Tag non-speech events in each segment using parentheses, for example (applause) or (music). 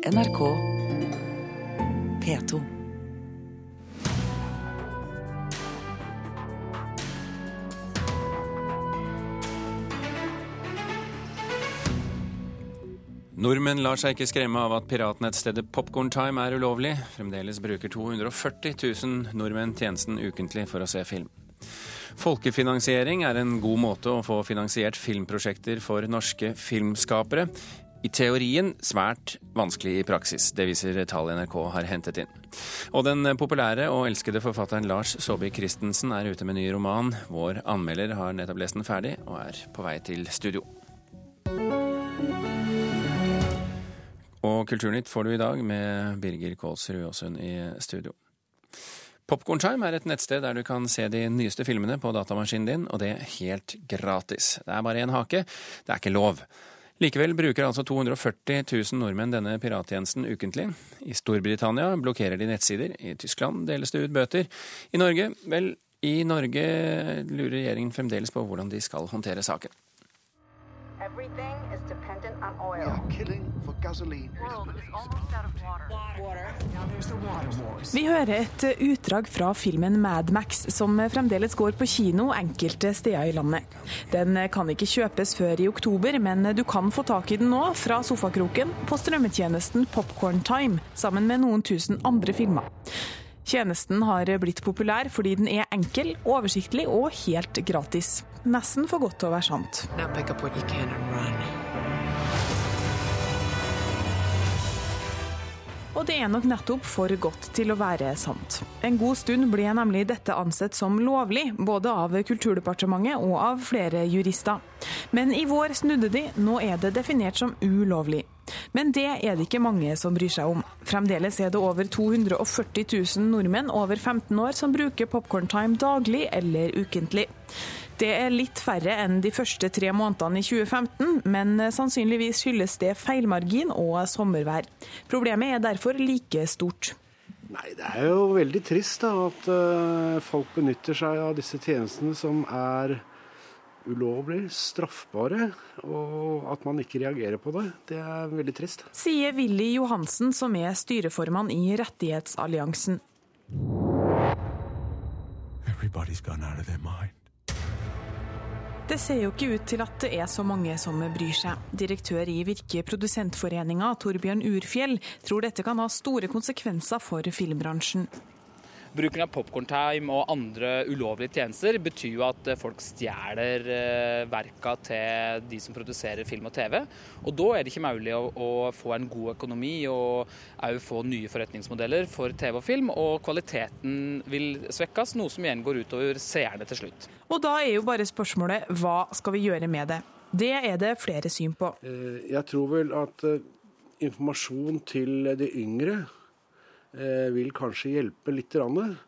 NRK P2. Nordmenn lar seg ikke skremme av at piratnettstedet Popcorntime er ulovlig. Fremdeles bruker 240 000 nordmenn tjenesten ukentlig for å se film. Folkefinansiering er en god måte å få finansiert filmprosjekter for norske filmskapere. I teorien svært vanskelig i praksis. Det viser tall NRK har hentet inn. Og den populære og elskede forfatteren Lars Saabye Christensen er ute med ny roman. Vår anmelder har nettopp lest den ferdig og er på vei til studio. Og Kulturnytt får du i dag med Birger Kålsrud Aasund i studio. Popkorntime er et nettsted der du kan se de nyeste filmene på datamaskinen din, og det helt gratis. Det er bare én hake, det er ikke lov. Likevel bruker altså 240 000 nordmenn denne pirattjenesten ukentlig. I Storbritannia blokkerer de nettsider, i Tyskland deles det ut bøter. I Norge, vel, i Norge lurer regjeringen fremdeles på hvordan de skal håndtere saken. Everything is dependent on We are killing for gasoline. Vi hører et utdrag fra filmen Mad Max, som fremdeles går på kino enkelte steder i landet. Den kan ikke kjøpes før i oktober, men du kan få tak i den nå fra sofakroken på strømmetjenesten Popcorn Time, sammen med noen tusen andre filmer. Tjenesten har blitt populær fordi den er enkel, oversiktlig og helt gratis. Nesten for godt til å være sant. Now pick up what you can and run. Og det er nok nettopp for godt til å være sant. En god stund ble nemlig dette ansett som lovlig, både av Kulturdepartementet og av flere jurister. Men i vår snudde de, nå er det definert som ulovlig. Men det er det ikke mange som bryr seg om. Fremdeles er det over 240 000 nordmenn over 15 år som bruker Popcorntime daglig eller ukentlig. Det er litt færre enn de første tre månedene i 2015, men sannsynligvis skyldes det feilmargin og sommervær. Problemet er derfor like stort. Nei, det er jo veldig trist da, at eh, folk benytter seg av disse tjenestene som er ulovlig, straffbare, og at man ikke reagerer på det. Det er veldig trist. Sier Willy Johansen, som er styreformann i Rettighetsalliansen. Everybody's gone out of their mind. Det ser jo ikke ut til at det er så mange som bryr seg. Direktør i Virke Produsentforeninga, Torbjørn Urfjell, tror dette kan ha store konsekvenser for filmbransjen. Bruken av Popcorntime og andre ulovlige tjenester betyr jo at eh, folk stjeler eh, verka til de som produserer film og TV. Og da er det ikke mulig å, å få en god økonomi og òg få nye forretningsmodeller for TV og film. Og kvaliteten vil svekkes, noe som igjen går utover seerne til slutt. Og da er jo bare spørsmålet hva skal vi gjøre med det? Det er det flere syn på. Eh, Jeg tror vel at informasjon til de yngre vil kanskje hjelpe litt.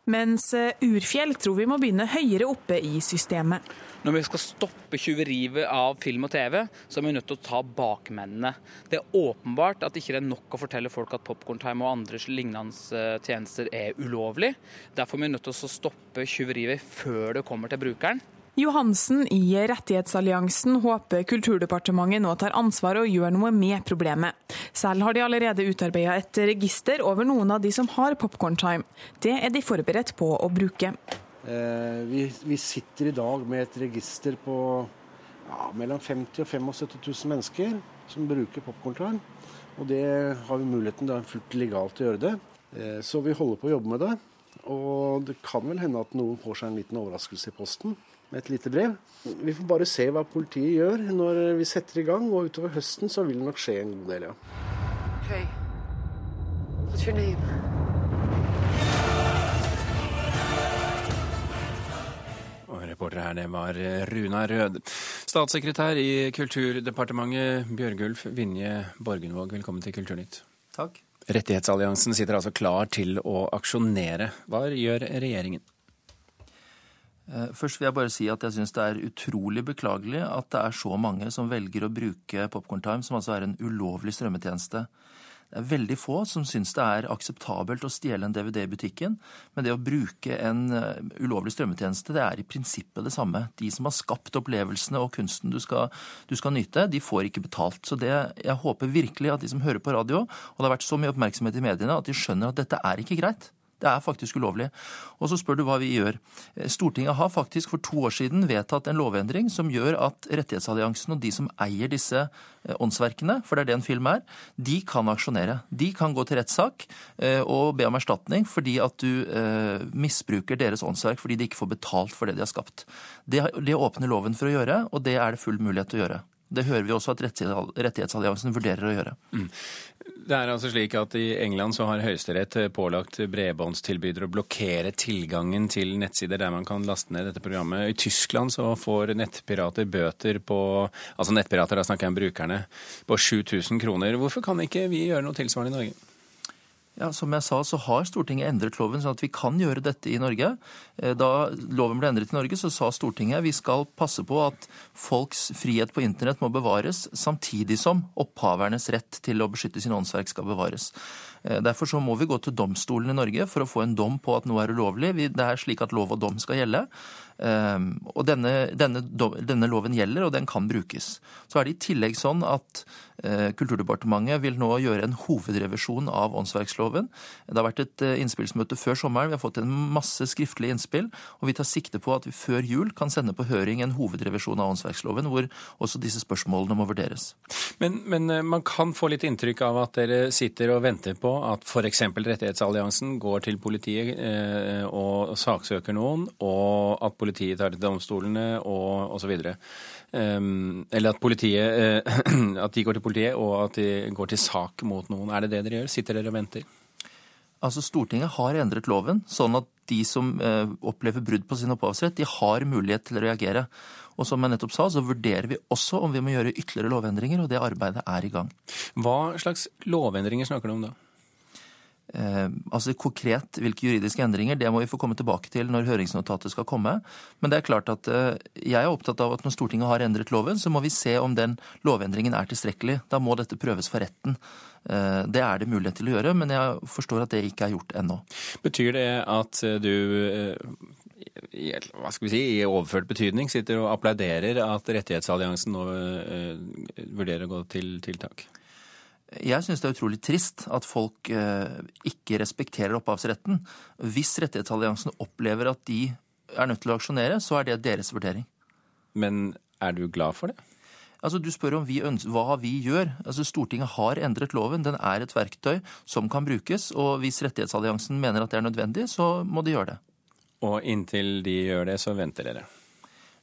Mens eh, Urfjell tror vi må begynne høyere oppe i systemet. Når vi skal stoppe tjuveriet av film og TV, så er vi nødt til å ta bakmennene. Det er åpenbart at ikke det er nok å fortelle folk at Popkorntime og andre lignende eh, tjenester er ulovlig. Derfor er vi nødt til å stoppe tjuveriet før det kommer til brukeren. Johansen i Rettighetsalliansen håper Kulturdepartementet nå tar ansvar og gjør noe med problemet. Selv har de allerede utarbeida et register over noen av de som har Popcorntime. Det er de forberedt på å bruke. Eh, Vi, vi sitter i dag med et register på ja, mellom 50 og 75 000 mennesker som bruker popkorntime. Og det har vi muligheten, det er fullt legalt å gjøre det. Eh, Så vi holder på å jobbe med det. Og det kan vel hende at noen får seg en liten overraskelse i posten med et lite brev. Vi får bare se hva politiet gjør når vi setter i gang, og utover høsten så vil det nok skje en god del, ja. Hey, what's your name? Reporter her, det var Runa Rød. Statssekretær i Kulturdepartementet, Bjørgulf Vinje Borgenvåg, velkommen til Kulturnytt. Takk. Rettighetsalliansen sitter altså klar til å aksjonere. Hva gjør regjeringen? Eh, Først vil jeg bare si at jeg syns det er utrolig beklagelig at det er så mange som velger å bruke Popkorntime, som altså er en ulovlig strømmetjeneste. Det er veldig få som syns det er akseptabelt å stjele en DVD i butikken, men det å bruke en eh, ulovlig strømmetjeneste, det er i prinsippet det samme. De som har skapt opplevelsene og kunsten du skal, du skal nyte, de får ikke betalt. Så det, jeg håper virkelig at de som hører på radio, og det har vært så mye oppmerksomhet i mediene, at de skjønner at dette er ikke greit. Det er faktisk ulovlig. Og så spør du hva vi gjør. Stortinget har faktisk for to år siden vedtatt en lovendring som gjør at Rettighetsalliansen og de som eier disse eh, åndsverkene, for det er det en film er, de kan aksjonere. De kan gå til rettssak eh, og be om erstatning fordi at du eh, misbruker deres åndsverk fordi de ikke får betalt for det de har skapt. Det åpner loven for å gjøre, og det er det full mulighet til å gjøre. Det hører vi også at Rettighetsalliansen vurderer å gjøre. Mm. Det er altså slik at I England så har Høyesterett pålagt bredbåndstilbydere å blokkere tilgangen til nettsider der man kan laste ned dette programmet. I Tyskland så får nettpirater bøter på altså nettpirater, da snakker jeg om brukerne, på 7000 kroner. Hvorfor kan ikke vi gjøre noe tilsvarende i Norge? Ja, Som jeg sa, så har Stortinget endret loven sånn at vi kan gjøre dette i Norge. Eh, da loven ble endret i Norge, så sa Stortinget vi skal passe på at folks frihet på internett må bevares, samtidig som opphavernes rett til å beskytte sin åndsverk skal bevares. Eh, derfor så må vi gå til domstolen i Norge for å få en dom på at noe er ulovlig. Det er slik at lov og dom skal gjelde. Ehm, og denne, denne, denne, loven gjelder, og den kan brukes. Så er det i tillegg sånn at eh, Kulturdepartementet vil nå gjøre en hovedrevisjon av åndsverksloven. Det har vært et eh, innspillsmøte før sommeren. Vi har fått en masse skriftlige innspill. Og vi tar sikte på at vi før jul kan sende på høring en hovedrevisjon av åndsverksloven, hvor også disse spørsmålene må vurderes. Men, men eh, man kan få litt inntrykk av at dere sitter og venter på at f.eks. Rettighetsalliansen går til politiet og saksøker noen, og at politiet tar til domstolene og osv. Um, ehm, eller at, politiet, uh, (clears throat) at de går til politiet, og at de går til sak mot noen. Er det det dere gjør? Sitter dere og venter? Altså Stortinget har endret loven, sånn at de som uh, opplever brudd på sin opphavsrett, de har mulighet til å reagere. Og som jeg nettopp sa, så vurderer vi også om vi må gjøre ytterligere lovendringer, og det arbeidet er i gang. Hva slags lovendringer snakker du om da? Eh, altså Konkret hvilke juridiske endringer, det må vi få komme tilbake til når høringsnotatet skal komme. Men det er klart at eh, jeg er opptatt av at når Stortinget har endret loven, så må vi se om den lovendringen er tilstrekkelig. Da må dette prøves for retten. Eh, det er det mulighet til å gjøre, men jeg forstår at det ikke er gjort ennå. Betyr det at du i, hva skal vi si, i overført betydning sitter og applauderer at Rettighetsalliansen nå vurderer å gå til tiltak? Jeg syns det er utrolig trist at folk eh, ikke respekterer opphavsretten. Hvis Rettighetsalliansen opplever at de er nødt til å aksjonere, så er det deres vurdering. Men er du glad for det? Altså, Du spør om vi hva vi gjør. Altså, Stortinget har endret loven. Den er et verktøy som kan brukes. Og hvis Rettighetsalliansen mener at det er nødvendig, så må de gjøre det. Og inntil de gjør det, så venter dere?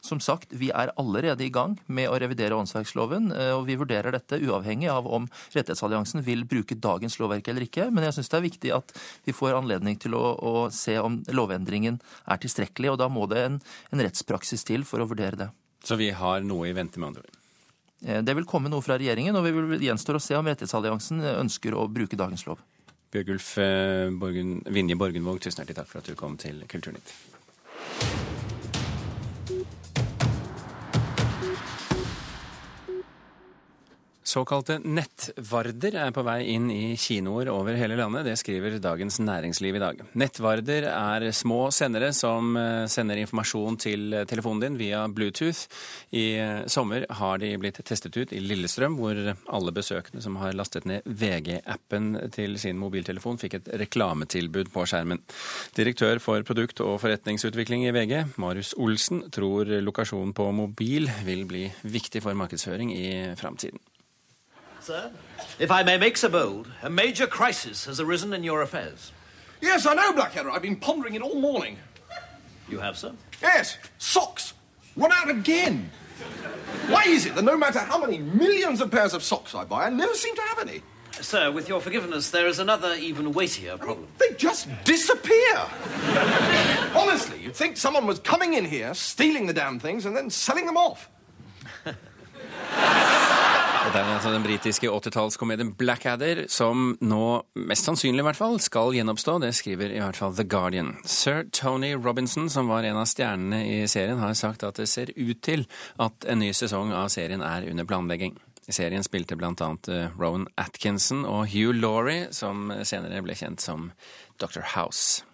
Som sagt, vi er allerede i gang med å revidere åndsverksloven, eh, og vi vurderer dette uavhengig av om Rettighetsalliansen vil bruke dagens lovverk eller ikke. Men jeg syns det er viktig at vi får anledning til å, å, se om lovendringen er tilstrekkelig, og da må det en, en rettspraksis til for å vurdere det. Så vi har noe i vente, med andre ord? Eh, det vil komme noe fra regjeringen, og vi vil gjenstår å se om Rettighetsalliansen ønsker å bruke dagens lov. Bjørgulf eh, Borgen, Vinje Borgenvåg, tusen hjertelig takk for at du kom til Kulturnytt. Såkalte nettvarder er på vei inn i kinoer over hele landet. Det skriver Dagens Næringsliv i dag. Nettvarder er små sendere som eh, sender informasjon til telefonen din via Bluetooth. I eh, sommer har de blitt testet ut i Lillestrøm, hvor alle besøkende som har lastet ned VG-appen til sin mobiltelefon, fikk et reklametilbud på skjermen. Direktør for produkt- og forretningsutvikling i VG, Marius Olsen, tror lokasjonen på mobil vil bli viktig for markedsføring i framtiden. Sir, if I may make so bold, a major crisis has arisen in your affairs. Yes, I know, Blackadder. I've been pondering it all morning. You have, sir? Yes. Socks. Run out again. Why is it that no matter how many millions of pairs of socks I buy, I never seem to have any? Sir, with your forgiveness, there is another even weightier problem. They just disappear. Honestly, you'd think someone was coming in here, stealing the damn things, and then selling them off. Det er altså den britiske 80-tallskomedien Blackadder, som nå mest sannsynlig i hvert fall skal gjenoppstå. Det skriver i hvert fall The Guardian. Sir Tony Robinson, som var en av stjernene i serien, har sagt at det ser ut til at en ny sesong av serien er under planlegging. I serien spilte bl.a. Rowan Atkinson og Hugh Laurie, som senere ble kjent som Dr. House.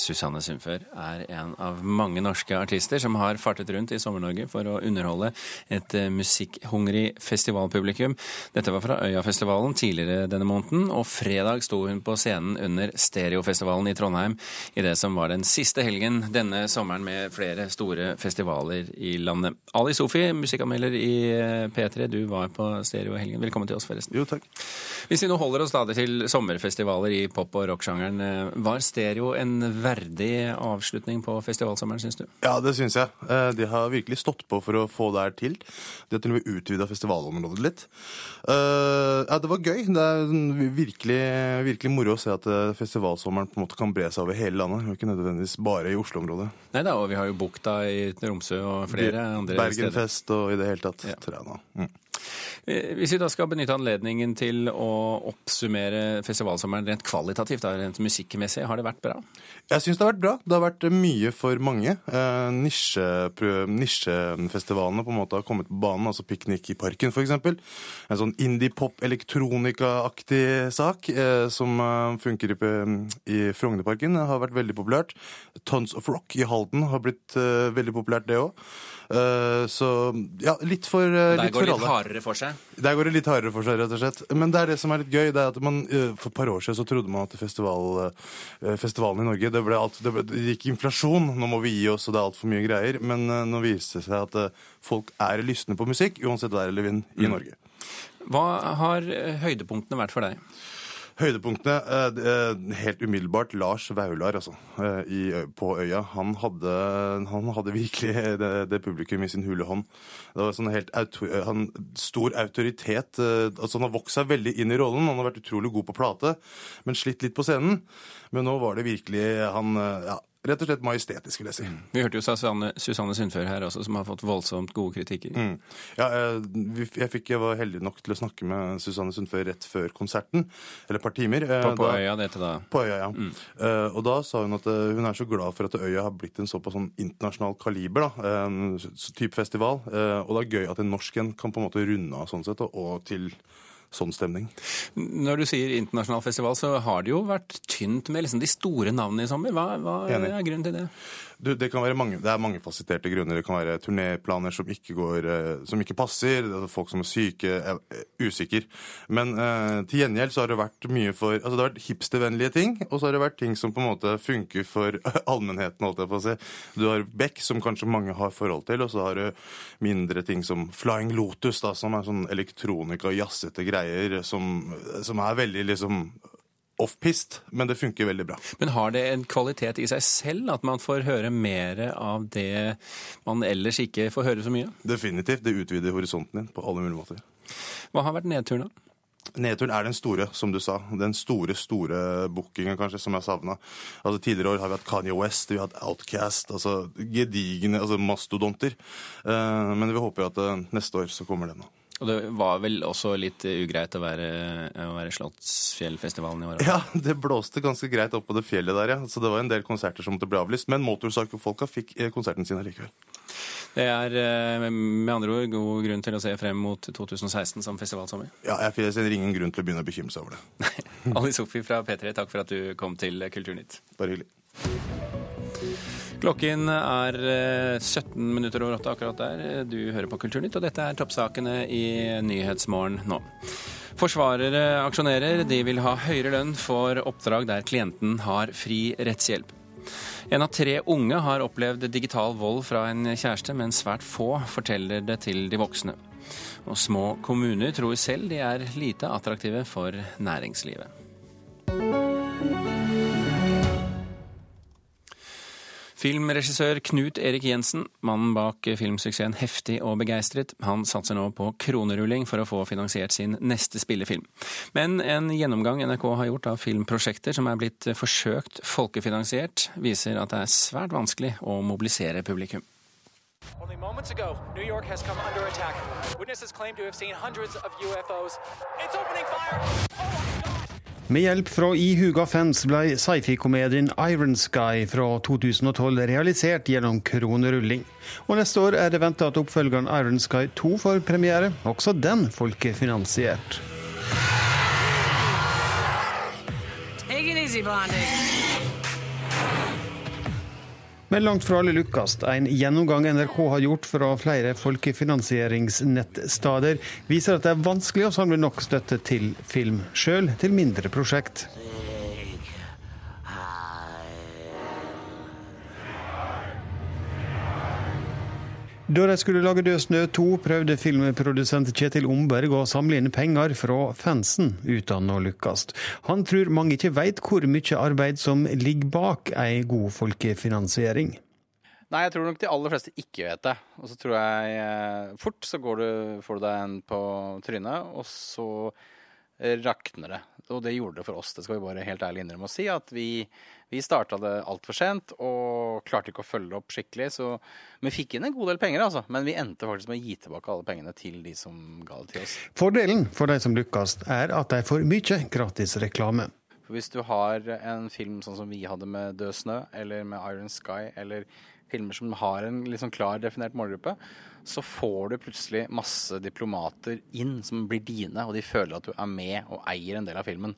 Susanne Sundfør er en av mange norske artister som har fartet rundt i Sommer-Norge for å underholde et eh, musikkhungrig festivalpublikum. Dette var fra Øyafestivalen tidligere denne måneden, og fredag sto hun på scenen under Stereofestivalen i Trondheim i det som var den siste helgen denne sommeren med flere store festivaler i landet. Ali Sofi, musikkanmelder i eh, P3, du var på Stereo-helgen. Velkommen til oss, forresten. Jo, takk. Hvis vi nå holder oss stadig til sommerfestivaler i pop- og rocksjangeren, eh, var Stereo en verdig avslutning på festivalsommeren, syns du? Ja, det syns jeg. Eh, de har virkelig stått på for å få det her til. De har til og med utvida festivalområdet litt. Eh, ja, det var gøy. Det er virkelig, virkelig moro å se at eh, festivalsommeren på en måte kan bre seg over hele landet. og Ikke nødvendigvis bare i Oslo-området. Nei da, og vi har jo Bukta i Tromsø og flere andre steder. Bergenfest og i det hele tatt. Træna. Mm. Hvis vi da skal benytte anledningen til å oppsummere festivalsommeren rent kvalitativt, da, rent musikkmessig, har det vært bra? Jeg syns det har vært bra. Det har vært mye for mange. Eh, Nisjefestivalene på en måte har kommet på banen, altså Piknik i parken f.eks. En sånn indie-pop-elektronika-aktig sak eh, som eh, funker i, i Frognerparken, har vært veldig populært. Tons of Rock i Halden har blitt eh, veldig populært, det òg. Eh, så ja, litt for, eh, Der litt går for alle. litt hardere for seg? Der går det litt hardere for seg, rett og slett. Men det er det som er litt gøy. det er at man, eh, For et par år siden så trodde man at festival, eh, festivalen i Norge det, alt, det, ble, det gikk inflasjon. Nå må vi gi oss, og det er altfor mye greier. Men eh, nå viser det seg at folk er lystne på musikk, uansett vær eller vind, i Mm. Norge. Hva har høydepunktene vært for deg? Høydepunktene eh, er Helt umiddelbart Lars Vaular altså, eh, på øya. Han hadde, han hadde virkelig det, det publikum i sin hule hånd. Det var sånn helt autor, han, stor autoritet. eh, altså Han har vokst seg veldig inn i rollen. Han har vært utrolig god på plate, men slitt litt på scenen. Men nå var det virkelig han eh, ja, Rett og slett majestetisk, vil jeg si. Vi hørte jo Susanne, Susanne Sundfør her også, som har fått voldsomt gode kritikker. Mm. Ja, jeg, jeg, fikk, jeg var heldig nok til å snakke med Susanne Sundfør rett før konserten. Eller et par timer. eh, På, på da- øya, dette da. På øya, ja. Eh, og da sa hun at eh, hun er så glad for at øya har blitt en såpass sånn internasjonal kaliber. da, En type festival. Uh, og det er gøy at en norsk en kan på en måte runde av sånn sett, og, og til sånn stemning. Når du sier internasjonal festival, så har det jo vært tynt med liksom de store navnene i sommer. Hva, hva er grunnen til det? Du, det, mange, det er mangefasetterte grunner. Det kan være turnéplaner som eh, som ikke passer, er folk som er syke, er er usikker. Men eh, til gjengjeld så har det vært mye for altså Det har vært hipstervennlige ting, og så har det vært ting som på en måte funker for (laughs) allmennheten. holdt jeg på å si. Du har Beck, som kanskje mange har forhold til, og så har du mindre ting som Flying Lotus, da, som er sånn elektronika, jazzete greier som, som er veldig liksom off-pist, men det funker veldig bra. Men har det en kvalitet i seg selv at man får høre mer av det man ellers ikke får høre så mye? Definitivt. Det utvider horisonten din på alle mulige måter. Hva har vært nedturen, da? Nedturen er den store, som du sa. Den store, store bookingen kanskje, som jeg savna. Altså, tidligere år har vi hatt Kanye West, vi har hatt Outcast, altså gedigne altså mastodonter. Eh, men vi håper jo at eh, neste år så kommer den. da. Og det var vel også litt ugreit å være, å være Slottsfjellfestivalen i år? Ja, det blåste ganske greit opp på det fjellet der, ja. Så det var en del konserter som måtte bli avlyst. Men Motorcycle-folka fikk eh, konserten sin allikevel. Det er eh, med andre ord god grunn til å se frem mot 2016 som festivalsommer. Ja, jeg ser ingen grunn til å begynne å bekymre seg over det. (laughs) Ali Sofi fra P3, takk for at du kom til Kulturnytt. Bare hyggelig. Klokken er eh, 17 minutter over åtte akkurat der. Du hører på Kulturnytt, og dette er toppsakene i Nyhetsmorgen nå. Forsvarere aksjonerer. De vil ha høyere lønn for oppdrag der klienten har fri rettshjelp. En av tre unge har opplevd digital vold fra en kjæreste, men svært få forteller det til de voksne. Og små kommuner tror selv de er lite attraktive for næringslivet. Filmregissør Knut Erik Jensen, mannen bak filmsuksessen Heftig og begeistret, han satser nå på kronerulling for å få finansiert sin neste spillefilm. Men en gjennomgang NRK har gjort av filmprosjekter som er blitt forsøkt folkefinansiert, viser at det er svært vanskelig å mobilisere publikum. Only moments ago, New York has come under attack. Witnesses claim to have seen hundreds of UFOs. It's opening fire! Med hjelp fra ihuga fans ble sci-fi-komedien Iron Sky fra 2012 realisert gjennom kronerulling. Og neste år er det venta at oppfølgeren Iron Sky 2 får premiere, også den folkefinansiert. Take it easy. Men langt fra alle lykkes. En gjennomgang NRK har gjort fra flere folkefinansieringsnettsteder, viser at det er vanskelig å samle nok støtte til film, sjøl til mindre prosjekt. Da de skulle lage Død snø 2, prøvde filmprodusent Kjetil Omberg å samle inn penger fra fansen, uten å lykkes. Han tror mange ikke veit hvor mye arbeid som ligger bak ei god folkefinansiering. Nei, jeg tror nok de aller fleste ikke vet det. Og så tror jeg eh, fort så du, får du deg en på trynet, og så rakner det. Og det gjorde det for oss, det skal vi bare helt ærlig innrømme å si. At vi, vi starta det altfor sent og klarte ikke å følge opp skikkelig. Så vi fikk inn en god del penger, altså. Men vi endte faktisk med å gi tilbake alle pengene til de som ga det til oss. Fordelen for de som lykkes, er at de får mye gratis reklame. For hvis du har en film sånn som vi hadde med Død snø, eller med Iron Sky, eller filmer som har en liksom klar definert målgruppe, så får du plutselig masse diplomater inn som blir dine, og de føler at du er med og eier en del av filmen.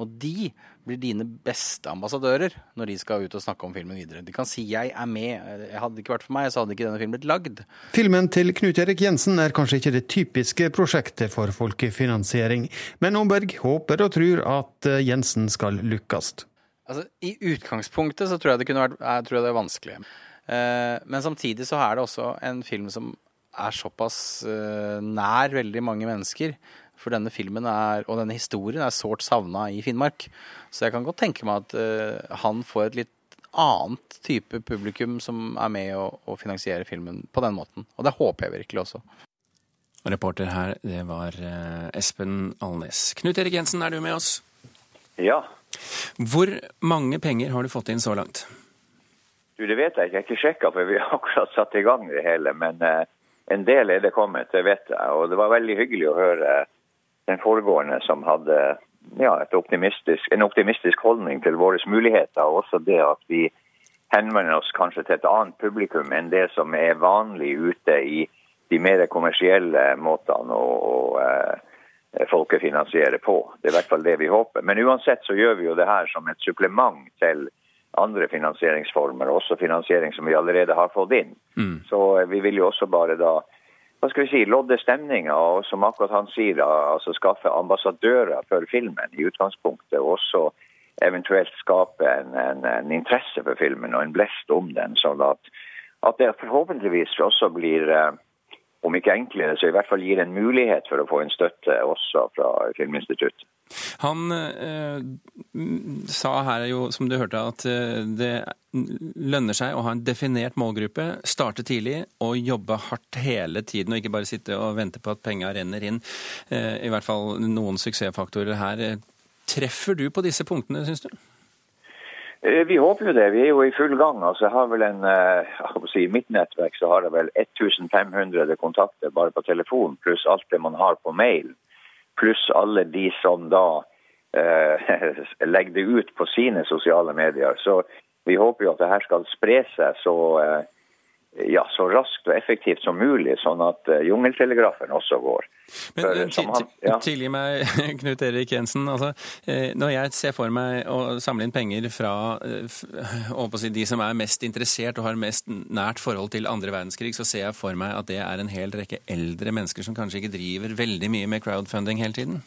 Og de blir dine beste ambassadører når de skal ut og snakke om filmen videre. De kan si 'jeg er med', hadde det ikke vært for meg, så hadde ikke denne filmen blitt lagd. Filmen til Knut Erik Jensen er kanskje ikke det typiske prosjektet for folkefinansiering, men Omberg håper og tror at eh, Jensen skal lykkes. Altså, I utgangspunktet så tror jeg det vært jeg tror det er vanskelig. Eh, men samtidig så er det også en film som er såpass eh, nær veldig mange mennesker. For denne filmen er, og denne historien er sårt savna i Finnmark. Så jeg kan godt tenke meg at uh, han får et litt annet type publikum som er med å, å finansiere filmen på den måten. Og det håper jeg virkelig også. Reporter her, det var Espen Alnes. Knut Erik Jensen, er du med oss? Ja. Hvor mange penger har du fått inn så langt? Du, Det vet jeg ikke. Jeg har ikke sjekka, for vi har (laughs) akkurat satt i gang det hele. Men uh, en del er det kommet, det vet jeg. Og det var veldig hyggelig å høre den foregående som hadde ja, optimistisk, en optimistisk holdning til våre muligheter. Og også det at vi henvender oss kanskje til et annet publikum enn det som er vanlig ute i de mer kommersielle måtene å eh, folkefinansiere på. Det er i hvert fall det vi håper. Men uansett så gjør vi jo det her som et supplement til andre finansieringsformer, også finansiering som vi allerede har fått inn. Mm. Så eh, vi vil jo også bare da hva skal vi si, lodde stemninga og som akkurat han sier, altså skaffe ambassadører for filmen i utgangspunktet. Og også eventuelt skape en, en, en, interesse for filmen og en blest om den. sånn at, at det forhåpentligvis også blir eh, om ikke enklere, så i hvert fall gir en mulighet for å få en støtte også fra Filminstituttet. Han eh, sa her jo, som du hørte, at eh, det lønner seg å ha en definert målgruppe, starte tidlig og jobbe hardt hele tiden, og ikke bare sitte og vente på at penga renner inn. Eh, I hvert fall noen suksessfaktorer her. Treffer du på disse punktene, syns du? Eh, vi håper jo det. Vi er jo i full gang. Altså, jeg har vel en, eh, si, I mitt nettverk så har jeg vel 1500 kontakter bare på telefon, pluss alt det man har på mail pluss alle de som da eh, (laughs) legger det ut på sine sosiale medier. Så vi håper jo at det her skal spre seg så, eh, ja, så raskt og effektivt som mulig, sånn at uh, jungeltelegrafen også går. Men han, ja. Tilgi meg, (laughs) Knut Erik Jensen. Altså, eh, når jeg ser for meg å samle inn penger fra (laughs) si, de som er mest interessert og har mest nært forhold til andre verdenskrig, så ser jeg for meg at det er en hel rekke eldre mennesker som kanskje ikke driver veldig mye med crowdfunding hele tiden.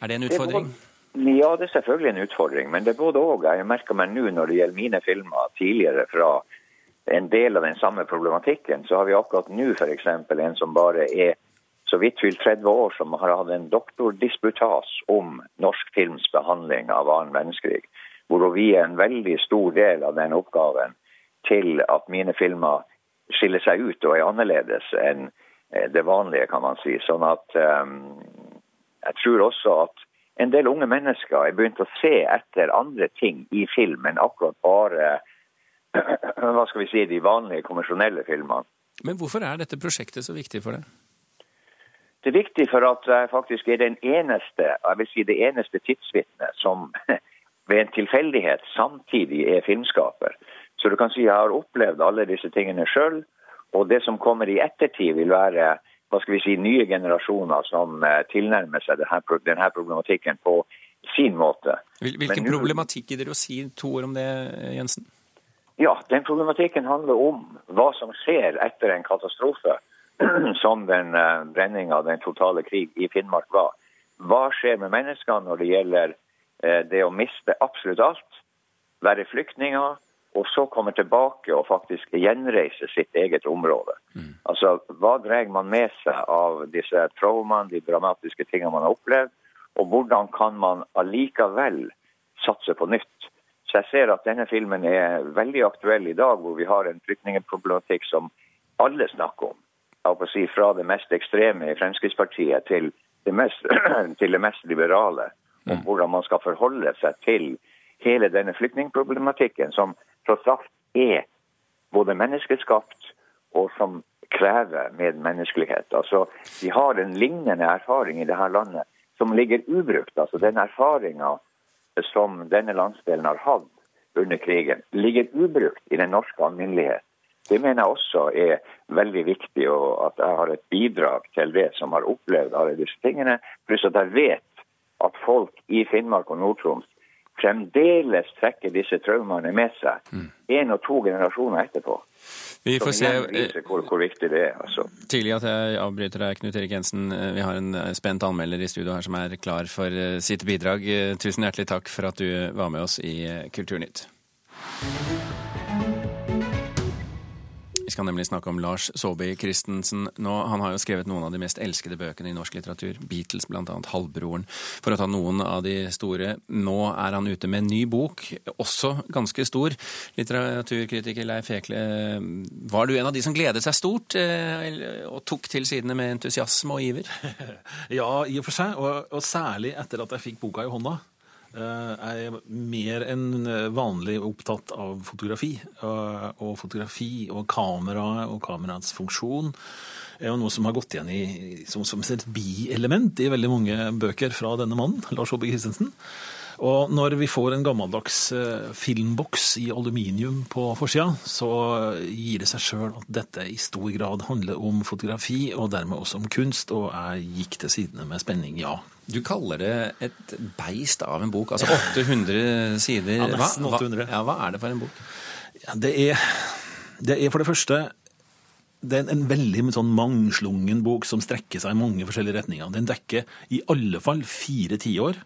Er det en utfordring? ja, det er selvfølgelig en utfordring, men det er både òg. Jeg merker meg nå når det gjelder mine filmer tidligere fra en del av den samme problematikken, så har vi akkurat nå f.eks. en som bare er så vidt fylt 30 år, som har hatt en doktordisputas om norsk films behandling av annen verdenskrig. Hvor vi er en veldig stor del av den oppgaven til at mine filmer skiller seg ut og er annerledes enn eh, det vanlige, kan man si. Sånn at um, jeg tror også at en del unge mennesker er begynt å se etter andre ting i film enn akkurat bare hva skal vi si, de vanlige konvensjonelle filmene. Men hvorfor er dette prosjektet så viktig for deg? Det er viktig for at jeg faktisk er den eneste jeg vil si det eneste tidsvitnet som (laughs) ved en tilfeldighet samtidig er filmskaper. Så du kan si jeg har opplevd alle disse tingene sjøl. Og det som kommer i ettertid, vil være hva skal vi si, nye generasjoner som eh, tilnærmer seg denne problematikken på sin måte. Hvilken nu... problematikk gidder du å si to ord om det, Jensen? Ja, den problematikken handler om hva som skjer etter en katastrofe, (clears throat) som den uh, brenninga, den totale krig i Finnmark var. Hva skjer med menneskene når det gjelder eh, det å miste absolutt alt, være flyktninger, og så komme tilbake og faktisk gjenreise sitt eget område. Altså, Hva drar man med seg av disse traumene, de dramatiske tingene man har opplevd, og hvordan kan man allikevel satse på nytt? Så jeg ser at denne filmen er veldig aktuell i dag, hvor vi har en flyktningproblematikk som alle snakker om. Si Fra det mest ekstreme i Fremskrittspartiet til det mest, (clears throat) til det mest liberale. Om hvordan man skal forholde seg til hele denne flyktningproblematikken, som tross alt er både menneskeskapt og som krever medmenneskelighet. Altså, Vi har en lignende erfaring i dette landet som ligger ubrukt. Altså Den erfaringa som denne landsdelen har hatt under krigen, ligger ubrukt i den norske alminnelighet. Det mener jeg også er veldig viktig, og at jeg har et bidrag til det som har opplevd alle disse tingene. Pluss at jeg vet at folk i Finnmark og Nord-Troms fremdeles trekker disse traumene med seg. Én og to generasjoner etterpå. Vi får se viser hvor, hvor viktig det er. altså. Tidlig at jeg avbryter deg, Knut Erik Jensen. Vi har en eh, spent anmelder i studio her som er klar for eh, sitt bidrag. Eh, Tusen hjertelig takk for at du var med oss i eh, Kulturnytt. Vi skal nemlig snakke om Lars Saabye Christensen nå. Han har jo skrevet noen av de mest elskede bøkene i norsk litteratur. Beatles, annet Halvbroren, for å ta noen av de store. Nå er han ute med en ny bok, også ganske stor. Litteraturkritiker Leif Ekle, var du en av de som gledet seg stort eh, og tok til sidene med entusiasme og iver? (laughs) Ja, i og for seg, og, og særlig etter at jeg fikk boka i hånda. Eh, er mer enn vanlig opptatt av fotografi. Og, og fotografi og kamera og kameraets funksjon er jo noe som har gått igjen i, som, som et bielement i veldig mange bøker fra denne mannen, (laughs) Lars Håbe Christensen. Og når vi får en gammeldags eh, filmboks i aluminium på forsida, så gir det seg sjøl at dette i stor grad handler om fotografi, og dermed også om kunst, og jeg gikk til sidene med spenning, ja. Du kaller det et beist av en bok, altså 800 sider. Ja, nesten 800. Hva, ja, hva er det for en bok? Ja, det, er, det er for det første det er en veldig sånn mangslungen bok som strekker seg i mange forskjellige retninger. Den dekker i alle fall fire tiår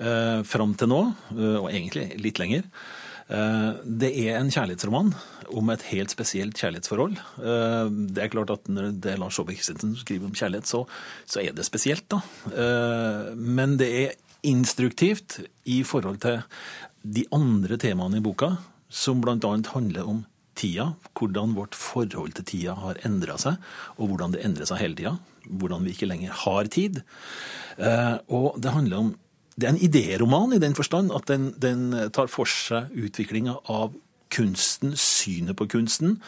eh, fram til nå, eh, og egentlig litt lenger. Eh, det er en kjærlighetsroman om et helt spesielt kjærlighetsforhold. Eh, det er klart at når det er Lars Saabye Christensen som skriver om kjærlighet, så, så er det spesielt, da. Eh, men det er instruktivt i forhold til de andre temaene i boka, som bl.a. handler om tida, hvordan vårt forhold til tida har endra seg, og hvordan det endrer seg hele tida. Hvordan vi ikke lenger har tid. Og det handler om Det er en idéroman i den forstand at den, den tar for seg utviklinga av kunsten, synet på kunsten.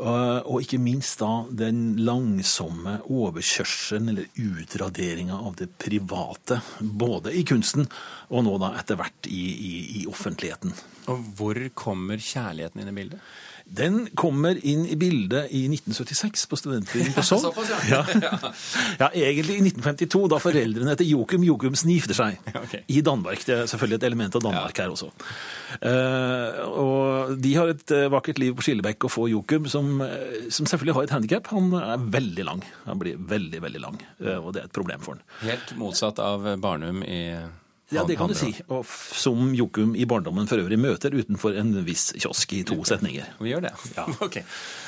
eh, Og ikke minst da den langsomme overkjørselen eller utraderinga av det private. Både i kunsten og nå da etter hvert i, i, i offentligheten. Og hvor kommer kjærligheten inn i bildet? Den kommer inn i bildet i 1976 på Studentbyen på Sogn. (laughs) Ja. ja, egentlig i 1952, da foreldrene til Jokum Jokumsen gifter seg. I Danmark. Det er selvfølgelig et element av Danmark her også. Eh, og de har et eh, vakkert liv på Skillebekk og får Jokum, som, eh, som selvfølgelig har et handikap. Han er veldig lang. Han blir veldig, veldig lang, og det er et problem for han. Helt motsatt av Barnum i Ja, det kan du si. Og som Jokum i barndommen for øvrig møter utenfor en viss kiosk i to setninger. Vi gjør det. Ja. (laughs) Ok.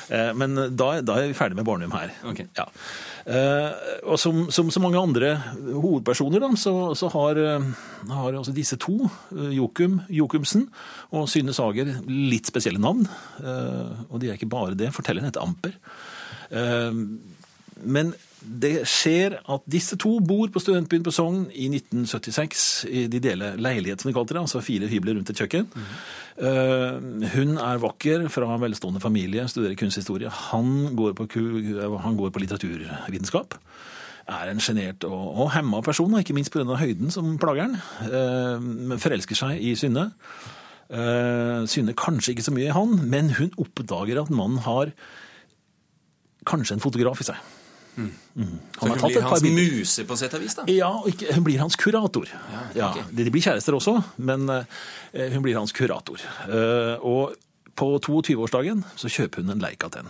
Eh, Men da, da er vi ferdig med Barnum her. Ja. Eh, Og som, som så mange andre hovedpersoner da, så, så har, eh, har altså disse to, Jokum Jokumsen og Synne Sager, litt spesielle navn. Og de er ikke bare det. Fortelleren heter Amper. Men det skjer at disse to bor på studentbyen på Sogn i 1976. i De deler leilighet, som de kalte det, altså fire hybler rundt et kjøkken. Eh, hun er vakker, fra en velstående familie, studerer kunsthistorie. Han går på, han går på litteraturvitenskap. Er en sjenert og, og hemma person, ikke minst pga. høyden som plager han. Uh, forelsker seg i Synne. Uh, Synne kanskje ikke så mye i han, men hun oppdager at mannen har kanskje en fotograf i seg. Mm. Så hun blir hans muse på sett og vis, da? Ja, ikke, hun blir hans kurator. Ja, de, de blir kjærester også, men uh, hun blir hans kurator. Uh, og på 22-årsdagen så kjøper hun en Leica 10.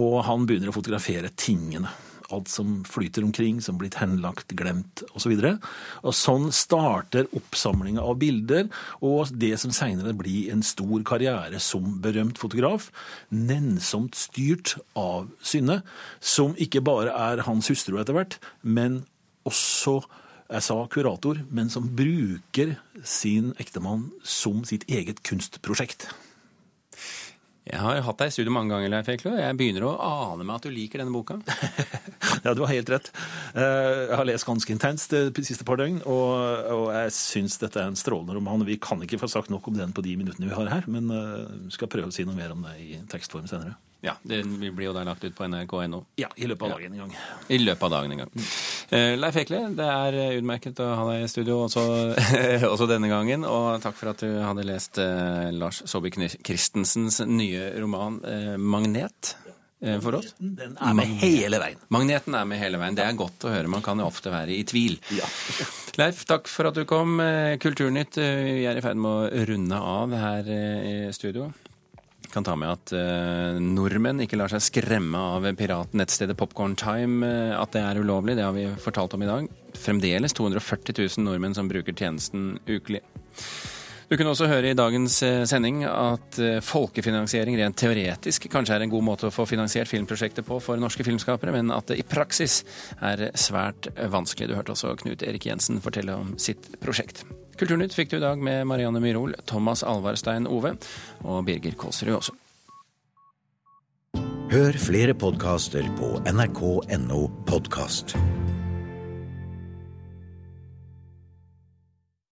Og han begynner å fotografere tingene. Alt som flyter omkring, som blitt henlagt, glemt osv. Og, og sånn starter oppsamlinga av bilder, og det som seinere blir en stor karriere som berømt fotograf, nennsomt styrt av Synne, som ikke bare er hans hustru etter hvert, men også jeg sa kurator, men som bruker sin ektemann som sitt eget kunstprosjekt. Jeg har hatt deg i studio mange ganger, Leif Ekle, jeg begynner å ane meg at du liker denne boka. (laughs) Ja, du har helt rett. Eh, Jeg har lest ganske intenst de siste par døgn, og, jeg syns dette er en strålende roman. Vi kan ikke få sagt nok om den på de minuttene vi har her, men vi skal prøve å si noe mer om det i tekstform senere. Ja, Det blir jo da lagt ut på nrk.no. Ja, i løpet av dagen en gang. I løpet av dagen en gang. Eh, Leif Ekle, det er eh, utmerket å ha deg i studio også, (laughs) også denne gangen. Og takk for at du hadde lest eh, Lars Saabye Christensens nye roman 'Magnet'. For oss. Den er med hele veien. Magneten er med hele veien. Det er godt å høre. Man kan jo ofte være i tvil. (laughs) Leif, takk for at du kom. Kulturnytt, vi er i ferd med å runde av her i studio. Kan ta med at eh, nordmenn ikke lar seg skremme av piratnettstedet Popcorn Time, eh, at det er ulovlig. Det har vi fortalt om i dag. Fremdeles 240 000 nordmenn som bruker tjenesten ukelig. Du kunne også høre i dagens eh, sending at folkefinansiering rent teoretisk kanskje er en god måte å få finansiert filmprosjektet på for norske filmskapere, men at det i praksis er svært vanskelig. Du hørte også Knut Erik Jensen fortelle om sitt prosjekt. Kulturnytt fikk du i dag med Marianne Myrhol, Thomas Alvarstein Ove og Birger Kolsrud også. Hør flere podkaster på nrk.no podkast.